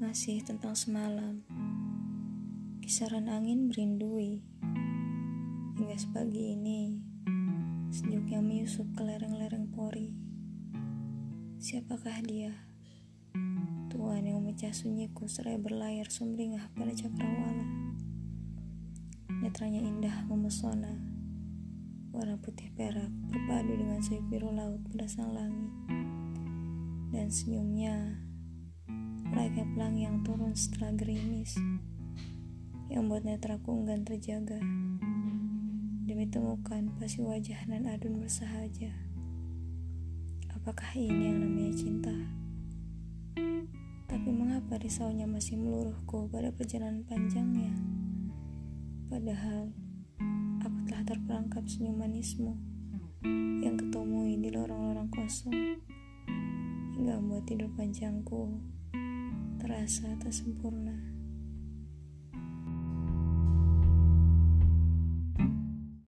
Masih tentang semalam. Kisaran angin merindui. Hingga sepagi ini Sejuk yang menyusup ke lereng-lereng pori. Siapakah dia? Tuhan yang memecah sunyiku Seraya berlayar sumringah pada cakrawala. Netranya indah memesona. Warna putih perak berpadu dengan sayup biru laut pada sang langit. Dan senyumnya layaknya pelangi yang turun setelah gerimis. Yang membuat netraku enggan terjaga. Demi temukan pasti wajah dan adun bersahaja. Apakah ini yang namanya cinta? Tapi mengapa risaunya masih meluruhku pada perjalanan panjangnya? Padahal aku telah terperangkap senyum manismu yang ketemui di lorong-lorong kosong hingga membuat tidur panjangku terasa tak sempurna.